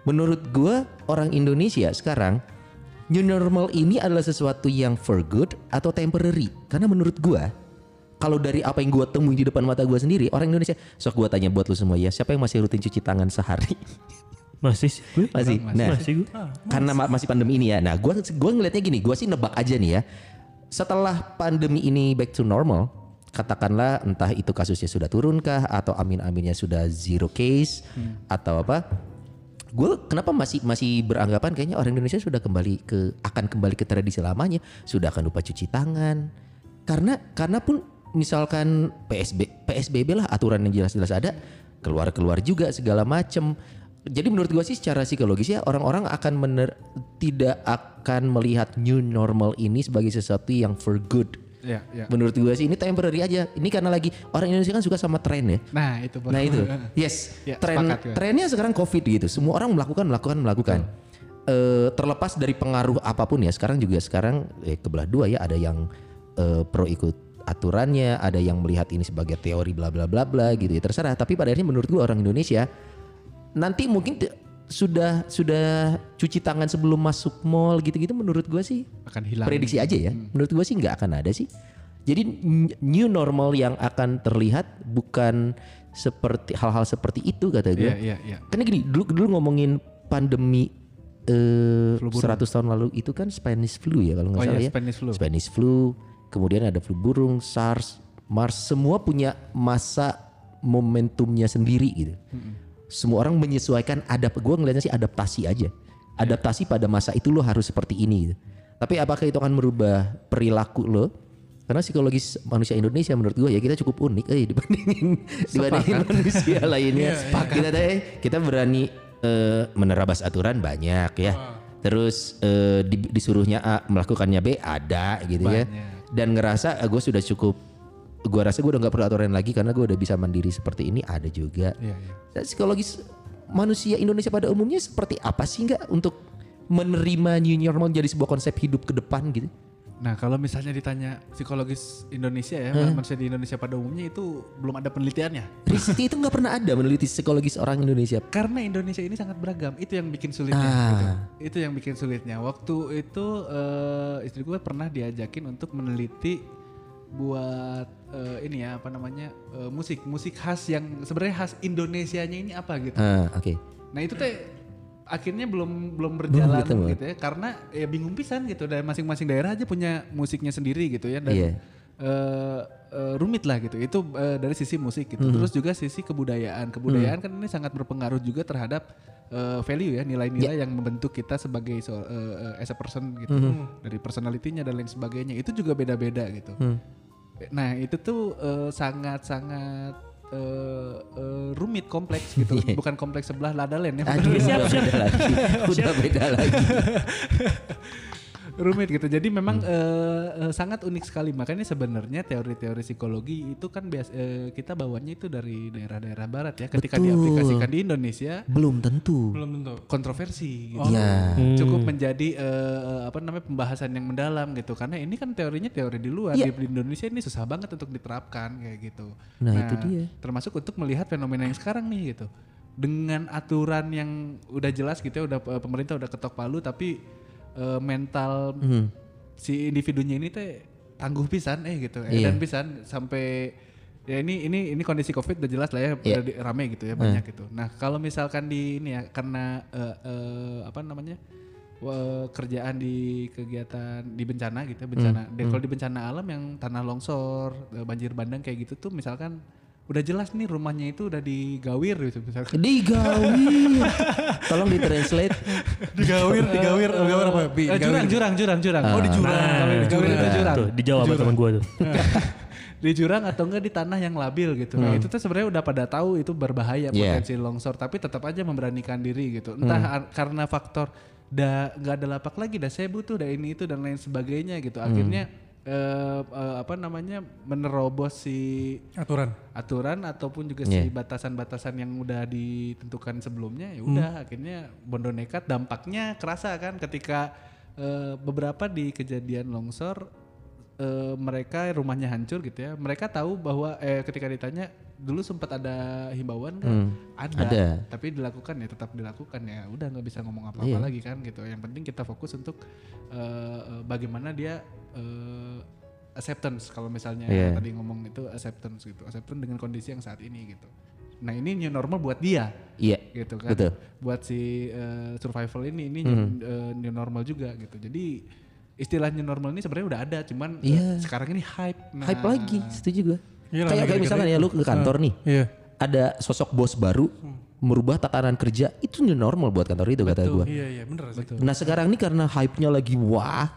Menurut gue orang Indonesia sekarang new normal ini adalah sesuatu yang for good atau temporary. Karena menurut gue kalau dari apa yang gue temui di depan mata gue sendiri, orang Indonesia, sok gue tanya buat lu semua ya, siapa yang masih rutin cuci tangan sehari? Masih sih gue. masih. Nah, Masih gue. karena ma- masih pandemi ini ya. Nah, gua gua ngelihatnya gini, gua sih nebak aja nih ya. Setelah pandemi ini back to normal, katakanlah entah itu kasusnya sudah turunkah atau amin-aminnya sudah zero case atau apa? Gue kenapa masih masih beranggapan kayaknya orang Indonesia sudah kembali ke akan kembali ke tradisi lamanya, sudah akan lupa cuci tangan. Karena karena pun misalkan PSB PSBB lah aturan yang jelas-jelas ada, keluar-keluar juga segala macem. Jadi menurut gua sih secara psikologis ya orang-orang akan mener, tidak akan melihat new normal ini sebagai sesuatu yang for good. Iya, iya. Menurut gua sih ini temporary aja. Ini karena lagi orang Indonesia kan suka sama tren ya. Nah, itu. Nah itu, yes, Ya, tren sepakat gue. trennya sekarang covid gitu. Semua orang melakukan, melakukan, melakukan. Eh, terlepas dari pengaruh apa pun ya. Sekarang juga sekarang eh, kebelah dua ya. Ada yang eh, pro ikut aturannya, ada yang melihat ini sebagai teori bla bla bla bla gitu ya. Terserah. Tapi pada akhirnya menurut gua orang Indonesia nanti mungkin sudah sudah cuci tangan sebelum masuk mall gitu-gitu. Menurut gua sih akan hilang. prediksi aja ya. Menurut gue sih nggak akan ada sih. Jadi new normal yang akan terlihat bukan seperti hal-hal seperti itu kata gue. Iya, iya, iya. Karena gini, dulu dulu ngomongin pandemi eh 100 tahun lalu itu kan Spanish flu ya kalau nggak Oh salah iya, ya. Spanish flu. Spanish flu, kemudian ada flu burung, SARS, MERS, semua punya masa momentumnya sendiri gitu. Semua orang menyesuaikan adap gue ngelihatnya sih adaptasi aja. Adaptasi pada masa itu lo harus seperti ini gitu. Tapi apakah itu akan merubah perilaku lo? Karena psikologis manusia Indonesia menurut gue ya kita cukup unik eh dibandingin dibandingin manusia lainnya. kita teh kita berani eh, menerabas aturan banyak ya. Terus eh, di- disuruhnya A melakukannya B ada gitu ya. Dan ngerasa gue sudah cukup gue rasa gue udah nggak perlu aturan lagi karena gue udah bisa mandiri seperti ini ada juga. Iya, iya. Dan psikologis manusia Indonesia pada umumnya seperti apa sih nggak untuk menerima new normal jadi sebuah konsep hidup ke depan gitu? Nah, kalau misalnya ditanya psikologis Indonesia ya, manusia di Indonesia pada umumnya itu belum ada penelitiannya. Risti itu nggak pernah ada meneliti psikologis orang Indonesia. Karena Indonesia ini sangat beragam, itu yang bikin sulitnya. Ah. gitu. Itu yang bikin sulitnya. Waktu itu eh, istri gue pernah diajakin untuk meneliti buat eh, ini ya apa namanya eh, musik musik khas yang sebenarnya khas Indonesianya ini apa gitu. Ah, oke. Nah itu teh akhirnya belum belum berjalan ketemu. gitu ya. Karena ya bingung pisan gitu. Dari masing-masing daerah aja punya musiknya sendiri gitu ya. Dan Iya. eh, eh, rumit lah gitu. Itu eh, dari sisi musik gitu. Mhm. terus juga sisi kebudayaan. Kebudayaan kan ini sangat berpengaruh juga terhadap eh, value ya nilai-nilai yang membentuk kita sebagai so, eh, eh, as a person gitu. Mhm. dari personalitinya dan lain sebagainya. Itu juga beda-beda gitu. Hmm. Nah itu tuh sangat-sangat eh, eh, rumit kompleks gitu, bukan kompleks sebelah Ladalen ya. Aduh, Siap, udah siap. beda lagi. Udah beda lagi. rumit gitu. Jadi memang eh, eh, sangat unik sekali. Makanya sebenarnya teori-teori psikologi itu kan bias, eh, kita bawanya itu dari daerah-daerah barat ya. Ketika Betul. diaplikasikan di Indonesia Belum tentu. Belum tentu. kontroversi gitu. Iya. Cukup menjadi eh, apa namanya pembahasan yang mendalam gitu. Karena ini kan teorinya teori di luar. Iya. Di, di Indonesia ini susah banget untuk diterapkan kayak gitu. Nah, itu dia. Termasuk untuk melihat fenomena yang sekarang nih gitu. Dengan aturan yang udah jelas gitu ya, udah pemerintah udah ketok palu tapi eh, mental Hmm. si individunya ini teh tangguh pisan eh gitu. Iya. Dan pisan sampai ya ini ini ini kondisi covid udah jelas lah ya Iya. udah rame gitu ya banyak gitu. Nah kalau misalkan di ini ya karena eh, eh, apa namanya kerjaan di kegiatan di bencana gitu ya bencana. Hmm. Dan kalau di bencana alam yang tanah longsor, eh, banjir bandang kayak gitu tuh misalkan udah jelas nih rumahnya itu udah digawir gitu misalkan. Digawir. Tolong ditranslate. Digawir, digawir, digawir apa? Bi, Eh, jurang, jurang, jurang, jurang. Ah. Oh di jurang. Gawir, gawir itu jurang. Tuh, dijawab sama teman gue tuh. di jurang atau enggak di tanah yang labil gitu. Nah, itu tuh sebenarnya udah pada tahu itu berbahaya Yeah. potensi longsor, tapi tetap aja memberanikan diri gitu. Entah ar- karena faktor dah nggak ada lapak lagi, dah saya butuh, dah ini itu dan lain sebagainya gitu. Akhirnya eh, eh, apa namanya menerobos si Aturan. aturan ataupun juga Yeah. si batasan-batasan yang udah ditentukan sebelumnya ya udah akhirnya bondo nekat dampaknya kerasa kan ketika eh, beberapa di kejadian longsor eh, mereka rumahnya hancur gitu ya mereka tahu bahwa eh, ketika ditanya dulu sempat ada himbauan kan ada, ada. tapi dilakukan ya tetap dilakukan ya udah nggak bisa ngomong apa-apa Iya. lagi kan gitu yang penting kita fokus untuk eh, bagaimana dia eh, acceptance kalau misalnya Iya. tadi ngomong itu acceptance gitu acceptance dengan kondisi yang saat ini gitu nah ini new normal buat dia Iya. gitu kan Betul. buat si eh, survival ini ini new, eh, new normal juga gitu jadi istilah new normal ini sebenarnya udah ada cuman eh, Iya. sekarang ini hype nah, Hype lagi, setuju gue. Iya, kayak kayak misalkan ya lu ke kantor nih, Iya. ada sosok bos baru merubah tatanan kerja, itu new normal buat kantor itu kata gue. Iya, iya, bener sih. Nah sekarang ini karena hype-nya lagi wah,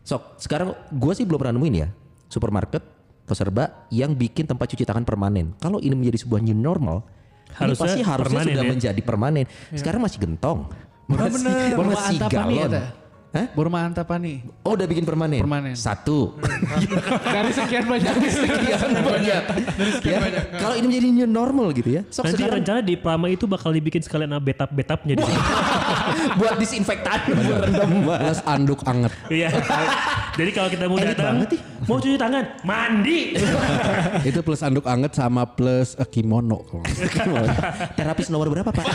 sok sekarang gue sih belum pernah nemuin ya supermarket atau serba yang bikin tempat cuci tangan permanen. Kalau ini menjadi sebuah new normal, ini Harusnya pasti harusnya sudah ya. menjadi permanen. Sekarang masih gentong, masih, Borma masih ya, galon. Teh? Hah? Borma Antapani Oh udah bikin permanen? Permanen. Satu. dari sekian banyak Sekian banyak. Ya, Kalau ini menjadi new normal gitu ya. Sok Nanti sekarang rencana di Prama itu bakal dibikin sekalian betap-betapnya di sini. buat disinfektan. Plus anduk anget. Iya. Jadi kalau kita mau Elit datang, banget nih. mau cuci tangan, mandi. Itu plus anduk anget sama plus eh, kimono. salah. Terapis nomor berapa pak?